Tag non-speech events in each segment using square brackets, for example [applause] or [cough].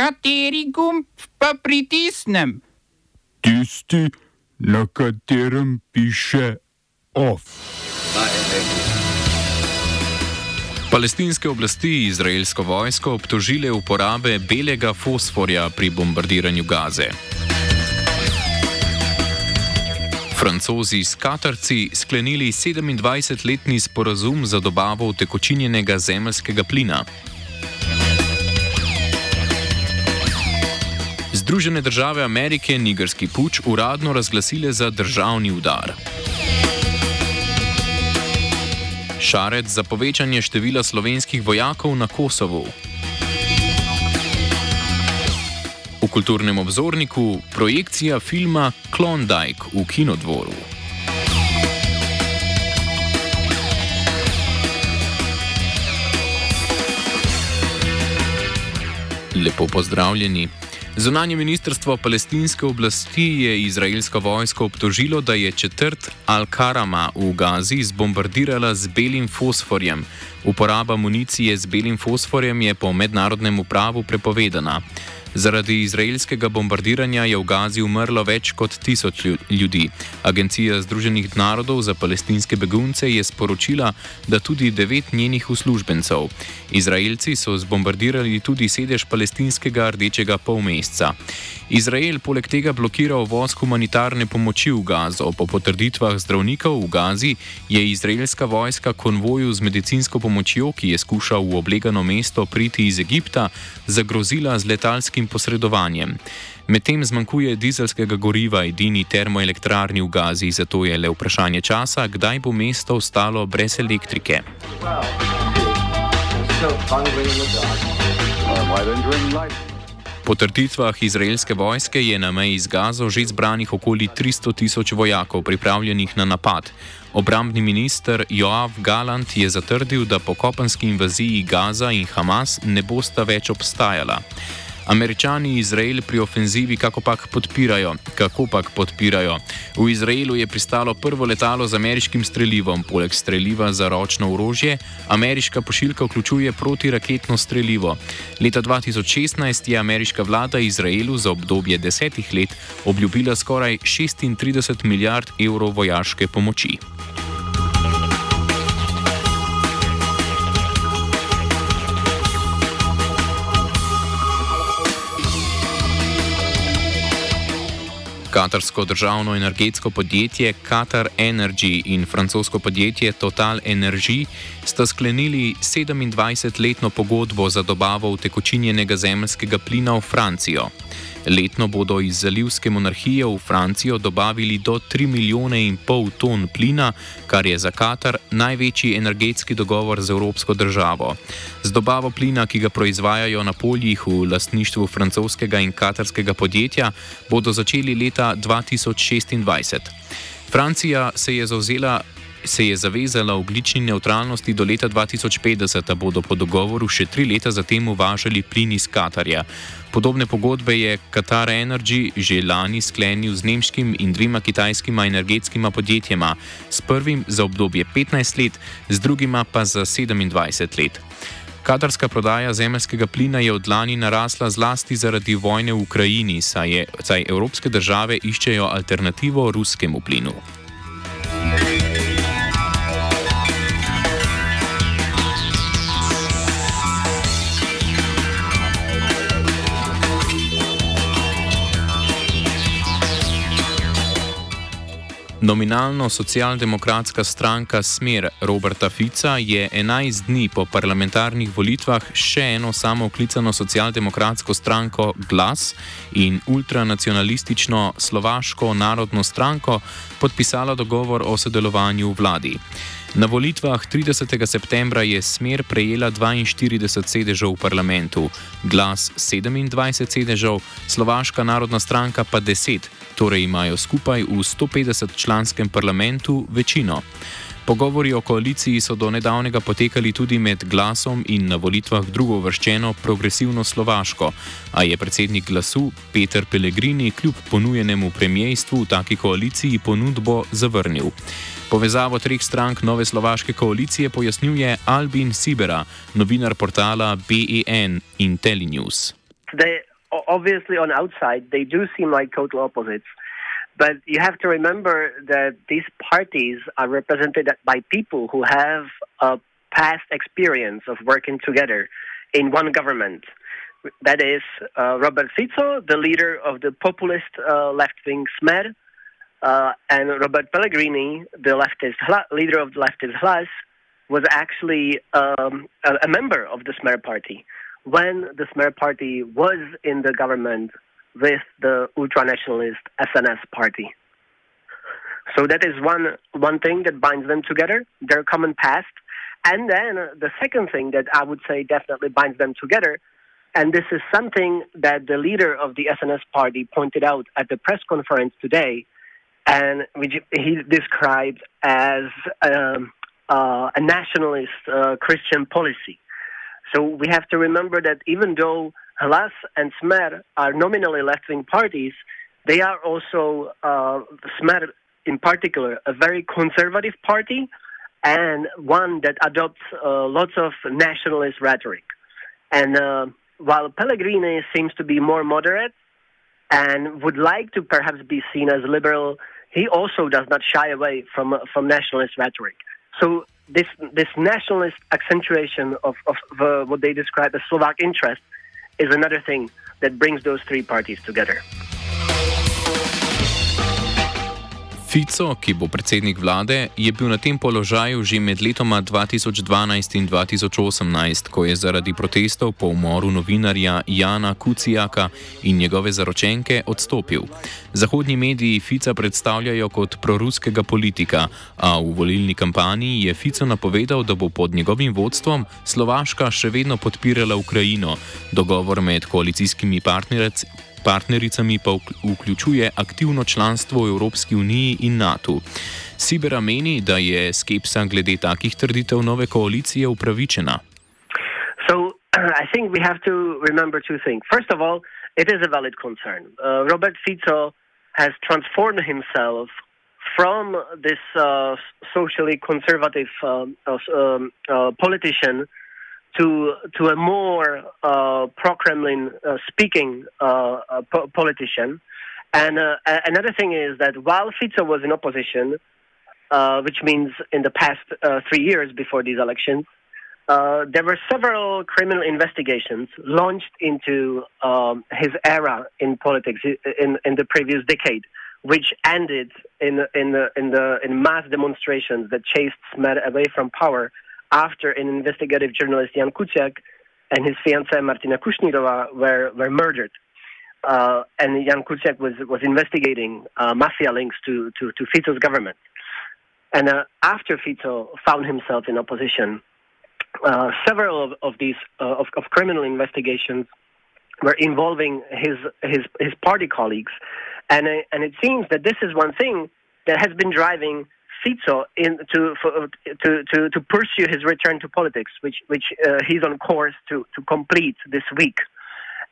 Kateri gumb pa pritisnem? Tisti, na katerem piše OF. Palestinske oblasti izraelsko vojsko obtožile uporabe belega fosforja pri bombardiranju Gaze. Francozi s Katarci sklenili 27-letni sporazum za dobavo utekočinjenega zemljskega plina. Združene države Amerike nigerski puč uradno razglasile za državni udar. Šarec za povečanje števila slovenskih vojakov na Kosovu. V kulturnem obzorniku projekcija filma Klondike v kinodvoru. Lepo pozdravljeni. Zunanje ministrstvo palestinske oblasti je izraelsko vojsko obtožilo, da je četrt Al-Karama v Gazi zbombardirala z belim fosforjem. Uporaba municije z belim fosforjem je po mednarodnem pravu prepovedana. Zaradi izraelskega bombardiranja je v Gazi umrlo več kot tisoč ljudi. Agencija Združenih narodov za palestinske begunce je sporočila, da tudi devet njenih uslužbencev. Izraelci so zbombardirali tudi sedež palestinskega rdečega polmesca. Izrael poleg tega blokira uvoz humanitarne pomoči v Gazo. Po potrditvah zdravnikov v Gazi je izraelska vojska konvoju z medicinsko pomočjo, ki je skušal v oblegano mesto priti iz Egipta, zagrozila z letalskim posredovanjem. Medtem zmanjkuje dizelskega goriva edini termoelektrarni v Gazi, zato je le vprašanje časa, kdaj bo mesto ostalo brez elektrike. Po trditvah izraelske vojske je na meji z Gazo že zbranih okoli 300 tisoč vojakov pripravljenih na napad. Obrambni minister Joav Galant je zatrdil, da po kopenski invaziji Gaza in Hamas ne bosta več obstajala. Američani Izrael pri ofenzivi kako pak podpirajo. Kako pak podpirajo? V Izraelu je pristalo prvo letalo z ameriškim strelivom. Poleg streliva za ročno orožje, ameriška pošiljka vključuje protiraketno strelivo. Leta 2016 je ameriška vlada Izraelu za obdobje desetih let obljubila skoraj 36 milijard evrov vojaške pomoči. Katarsko državno energetsko podjetje Qatar Energy in francosko podjetje Total Energy sta sklenili 27-letno pogodbo za dobavo utekočinjenega zemljskega plina v Francijo. Letno bodo iz zalivske monarhije v Francijo dobavili do 3 milijone in pol ton plina, kar je za Katar največji energetski dogovor z evropsko državo. Z dobavo plina, ki ga proizvajajo na poljih v lastništvu francoskega in katarskega podjetja, bodo začeli leta 2026. Francija se je zauzela se je zavezala oglični neutralnosti do leta 2050, da bodo po dogovoru še tri leta zatem uvažali plin iz Katarja. Podobne pogodbe je Qatar Energy že lani sklenil z nemškim in dvema kitajskima energetskima podjetjema, s prvim za obdobje 15 let, z drugima pa za 27 let. Katarska prodaja zemljskega plina je od lani narasla zlasti zaradi vojne v Ukrajini, saj, je, saj evropske države iščejo alternativo ruskemu plinu. Nominalno socialdemokratska stranka Smer Roberta Fica je 11 dni po parlamentarnih volitvah še eno samo oklicano socialdemokratsko stranko Glas in ultranacionalistično Slovaško narodno stranko podpisala dogovor o sodelovanju v vladi. Na volitvah 30. septembra je Smer prejela 42 sedežev v parlamentu, Glas 27 sedežev, Slovaška narodna stranka pa 10 torej imajo skupaj v 150 članskem parlamentu večino. Pogovori o koaliciji so do nedavnega potekali tudi med glasom in na volitvah drugo vrščeno progresivno Slovaško, a je predsednik glasu Peter Pellegrini kljub ponujenemu premijejstvu v taki koaliciji ponudbo zavrnil. Povezavo treh strank nove slovaške koalicije pojasnjuje Albin Sibera, novinar portala BEN in Telenews. they obviously on outside they do seem like total opposites. But you have to remember that these parties are represented by people who have a past experience of working together in one government. That is uh, Robert Fico, the leader of the populist uh, left wing Smer, uh, and Robert Pellegrini, the leftist leader of the leftist Hlas, was actually um, a, a, member of the Smer party when the Smer party was in the government with the ultra-nationalist SNS party. So that is one one thing that binds them together, their common past. And then the second thing that I would say definitely binds them together, and this is something that the leader of the SNS party pointed out at the press conference today, and which he described as um, uh, a nationalist uh, Christian policy. So we have to remember that even though Hlas and Smer are nominally left-wing parties, they are also uh, Smer in particular a very conservative party and one that adopts uh, lots of nationalist rhetoric. And uh, while Pellegrini seems to be more moderate and would like to perhaps be seen as liberal, he also does not shy away from from nationalist rhetoric. So this this nationalist accentuation of, of uh, what they describe as Slovak interest is another thing that brings those three parties together. Fico, ki bo predsednik vlade, je bil na tem položaju že med letoma 2012 in 2018, ko je zaradi protestov po umoru novinarja Jana Kucijaka in njegove zaročenke odstopil. Zahodni mediji Fica predstavljajo kot proruskega politika, a v volilni kampanji je Fico napovedal, da bo pod njegovim vodstvom Slovaška še vedno podpirala Ukrajino, dogovor med koalicijskimi partnerci partnericami pa vključuje aktivno članstvo v Evropski uniji in NATO. Sibera meni, da je skepsa glede takih trditev nove koalicije upravičena. So, [clears throat] I think we have to remember two things. First of all, it is a valid concern. Uh, Robert Fico has transformed himself from this uh, socially conservative uh, um, uh, politician to to a more uh, pro-Kremlin uh, speaking uh, uh po- politician. And uh, another thing is that while Fico was in opposition, uh, which means in the past three years before these elections, there were several criminal investigations launched into um, his era in politics in, in the previous decade, which ended in in the, in the in mass demonstrations that chased Smer away from power after an investigative journalist Jan Kuciak and his fiancée Martina Kushnirova were, were murdered. Uh, and Jan Kuciak was, was investigating uh, mafia links to, to, to government. And uh, after Fico found himself in opposition, uh, several of, of these uh, of, of, criminal investigations were involving his his his party colleagues, and uh, and it seems that this is one thing that has been driving Fico in, to, for, to, to, to pursue his return to politics, which, which uh, he's on course to, to complete this week.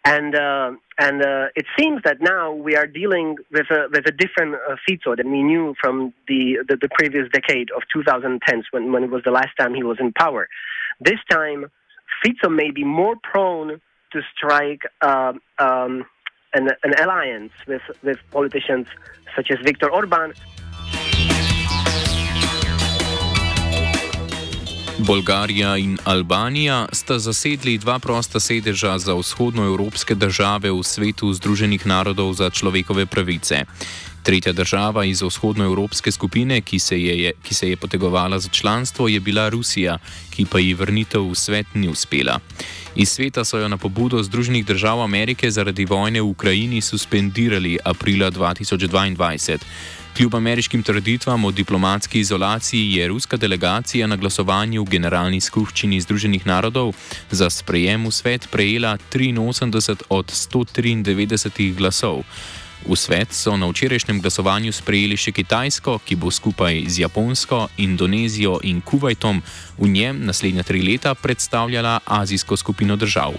And, uh, and uh, it seems that now we are dealing with a, with a different uh, than we knew from the, the, the, previous decade of 2010s when, when it was the last time he was in power. This time, Fico may be more prone to strike uh, um, an, an alliance with, with politicians such as Viktor Orban. Bolgarija in Albanija sta zasedli dva prosta sedeža za vzhodnoevropske države v svetu Združenih narodov za človekove pravice. Tretja država iz vzhodnoevropske skupine, ki se, je, ki se je potegovala za članstvo, je bila Rusija, ki pa ji vrnitev v svet ni uspela. Iz sveta so jo na pobudo Združenih držav Amerike zaradi vojne v Ukrajini suspendirali aprila 2022. Kljub ameriškim trditvam o diplomatski izolaciji je ruska delegacija na glasovanju v Generalni skupščini Združenih narodov za sprejem v svet prejela 83 od 193 glasov. V svet so na včerajšnjem glasovanju sprejeli še Kitajsko, ki bo skupaj z Japonsko, Indonezijo in Kuwaitom v njem naslednja tri leta predstavljala azijsko skupino držav.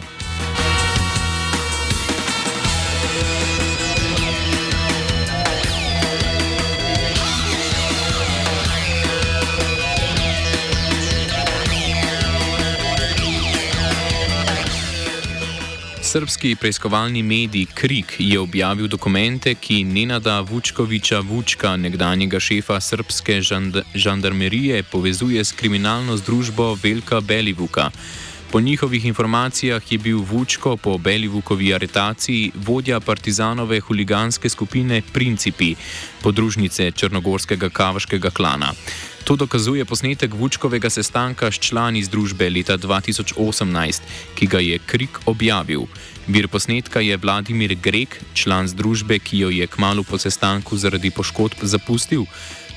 Srpski preiskovalni medij Krik je objavil dokumente, ki Nenada Vučkoviča Vučka, nekdanjega šefa srpske žand žandarmerije, povezuje s kriminalno združbo Velika Belivuka. Po njihovih informacijah je bil Vučko po Belivukovi aretaciji vodja partizanove huliganske skupine Principi, podružnice črnogorskega kavaškega klana. To dokazuje posnetek Vučkovega sestanka s člani združbe leta 2018, ki ga je Krik objavil. Vir posnetka je Vladimir Grek, član združbe, ki jo je kmalo po sestanku zaradi poškodb zapustil.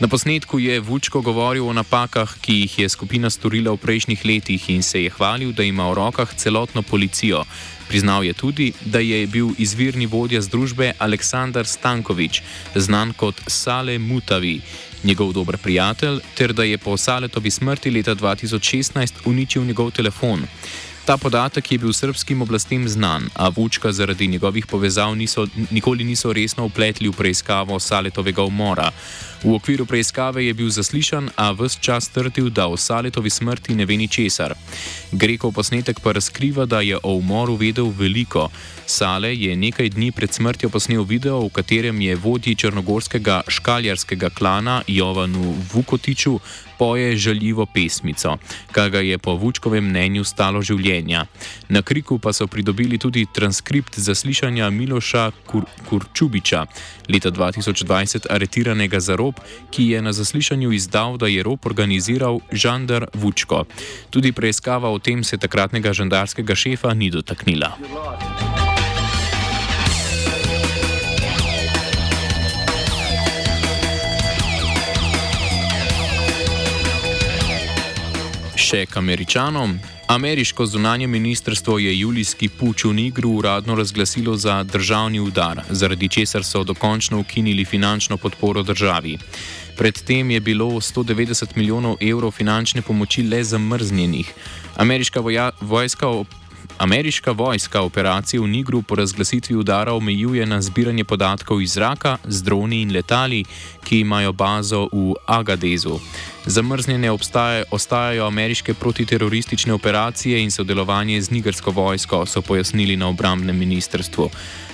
Na posnetku je Vučko govoril o napakah, ki jih je skupina storila v prejšnjih letih in se je hvalil, da ima v rokah celotno policijo. Priznal je tudi, da je bil izvirni vodja združbe Aleksandar Stankovič, znan kot Sale Mutavi, njegov dober prijatelj, ter da je po Saletovi smrti leta 2016 uničil njegov telefon. Ta podatek je bil srpskim oblastem znan, a Vučka zaradi njegovih povezav niso, nikoli niso resno upletli v preiskavo Saletovega umora. V okviru preiskave je bil zaslišan, a vse čas trdil, da o Saletovi smrti ne ve ničesar. Grekov posnetek pa razkriva, da je o umoru vedel veliko. Sale je nekaj dni pred smrtjo posnel video, v katerem je vodji črnogorskega škaljarskega klana Jovanu Vukotiču poje žaljivo pesmico, kar ga je po Vučkovem mnenju stalo življenja. Na kriku pa so pridobili tudi transkript zaslišanja Miloša Kur Kurčubiča, leta 2020 aretiranega za rob, ki je na zaslišanju izdal, da je rob organiziral žandar Vučko. Tudi preiskava o tem se takratnega žandarskega šefa ni dotaknila. Še k američanom. Ameriško zunanje ministrstvo je julijski puč v Nigru uradno razglasilo za državni udar, zaradi česar so dokončno ukinili finančno podporo državi. Predtem je bilo 190 milijonov evrov finančne pomoči le zamrznjenih. Ameriška vojska Ameriška vojska operacije v Nigru po razglasitvi udara omejuje na zbiranje podatkov iz zraka z droni in letali, ki imajo bazo v Agadezu. Zamrznjene obstaje, ostajajo ameriške protiteroristične operacije in sodelovanje z nigersko vojsko, so pojasnili na obrambnem ministrstvu.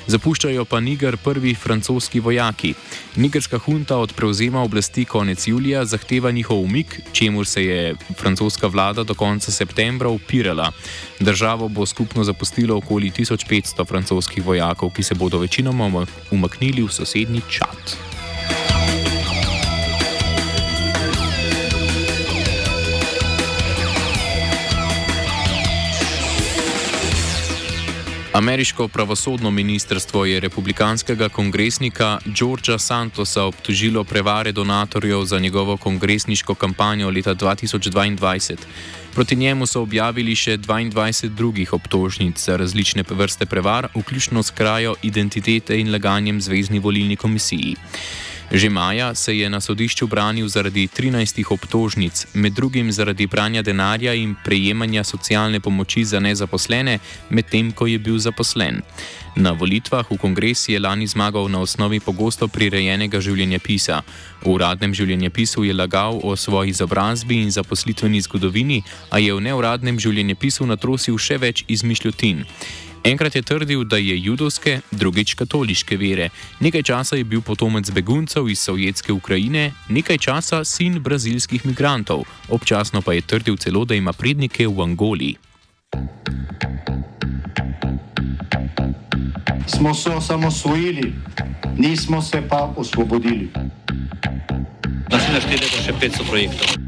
Zapuščajo pa Niger prvi francoski vojaki. Nigerska hunta od prevzema oblasti konec julija zahteva njihov umik, čemu se je francoska vlada do konca septembra upirala. Državo bo skupno zapustilo okoli 1500 francoskih vojakov, ki se bodo večinoma umaknili v sosednji čat. Ameriško pravosodno ministrstvo je republikanskega kongresnika Georgea Santosa obtožilo prevare donatorjev za njegovo kongresniško kampanjo leta 2022. Proti njemu so objavili še 22 drugih obtožnic za različne vrste prevar, vključno s krajo identitete in laganjem Zvezdni volilni komisiji. Že maja se je na sodišču branil zaradi 13 obtožnic, med drugim zaradi pranja denarja in prejemanja socialne pomoči za nezaposlene, medtem ko je bil zaposlen. Na volitvah v kongres je lani zmagal na osnovi pogosto prirejenega življenjepisa. V uradnem življenjepisu je lagal o svoji izobrazbi in zaposlitveni zgodovini, a je v neuradnem življenjepisu natrosil še več izmišljotin. Enkrat je trdil, da je judovske, drugič katoliške vere. Nekaj časa je bil potomec beguncev iz sovjetske Ukrajine, nekaj časa sin brazilskih migrantov, občasno pa je trdil celo, da ima prednike v Angoli. Smo se osamosvojili, nismo se pa osvobodili. Da se naštejemo še 500 projektov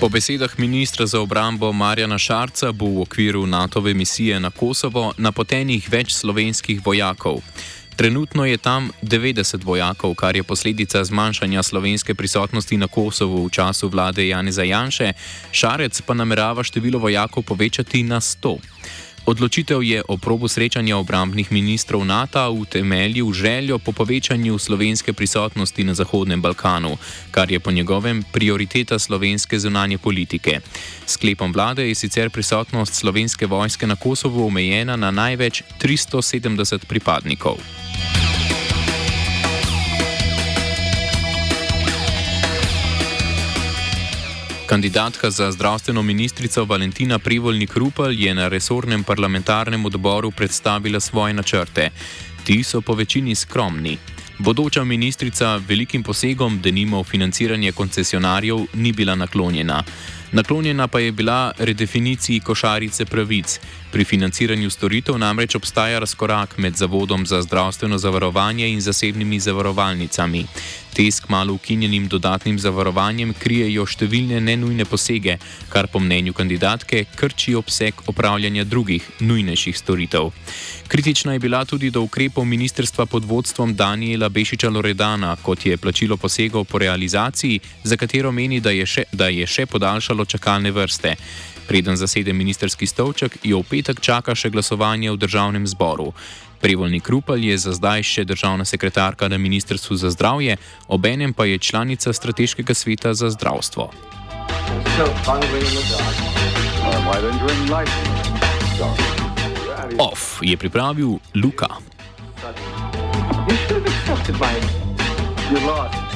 Po besedah ministra za obrambo Marjana Šarca bo v okviru NATO-ve misije na Kosovo napotenih več slovenskih vojakov. Trenutno je tam 90 vojakov, kar je posledica zmanjšanja slovenske prisotnosti na Kosovu v času vlade Janeza Janše, Šarec pa namerava število vojakov povečati na 100. Odločitev je o probu srečanja obrambnih ministrov NATO v temelju željo po povečanju slovenske prisotnosti na Zahodnem Balkanu, kar je po njegovem prioriteta slovenske zunanje politike. Sklepom vlade je sicer prisotnost slovenske vojske na Kosovu omejena na največ 370 pripadnikov. Kandidatka za zdravstveno ministrico Valentina Privolnik Rupel je na resornem parlamentarnem odboru predstavila svoje načrte. Ti so po večini skromni. Bodoča ministrica velikim posegom, denimo financiranje koncesionarjev, ni bila naklonjena. Naklonjena pa je bila redefiniciji košarice pravic. Pri financiranju storitev namreč obstaja razkorak med Zavodom za zdravstveno zavarovanje in zasebnimi zavarovalnicami. Te s kmalo ukinjenim dodatnim zavarovanjem krijejo številne nenujne posege, kar po mnenju kandidatke krči obseg opravljanja drugih, nujnejših storitev. Kritična je bila tudi do ukrepov ministrstva pod vodstvom Daniela Bešiča Loredana, kot je plačilo posegov po realizaciji, za katero meni, da je še, da je še podaljšalo čakalne vrste. Preden zasede ministerski stolček, jo v petek čaka še glasovanje v državnem zboru. Prevoljni Krupel je za zdaj še državna sekretarka na Ministrstvu za zdravje, obenem pa je članica strateškega sveta za zdravstvo. Off je pripravil Luka. You should have accepted my. You lost.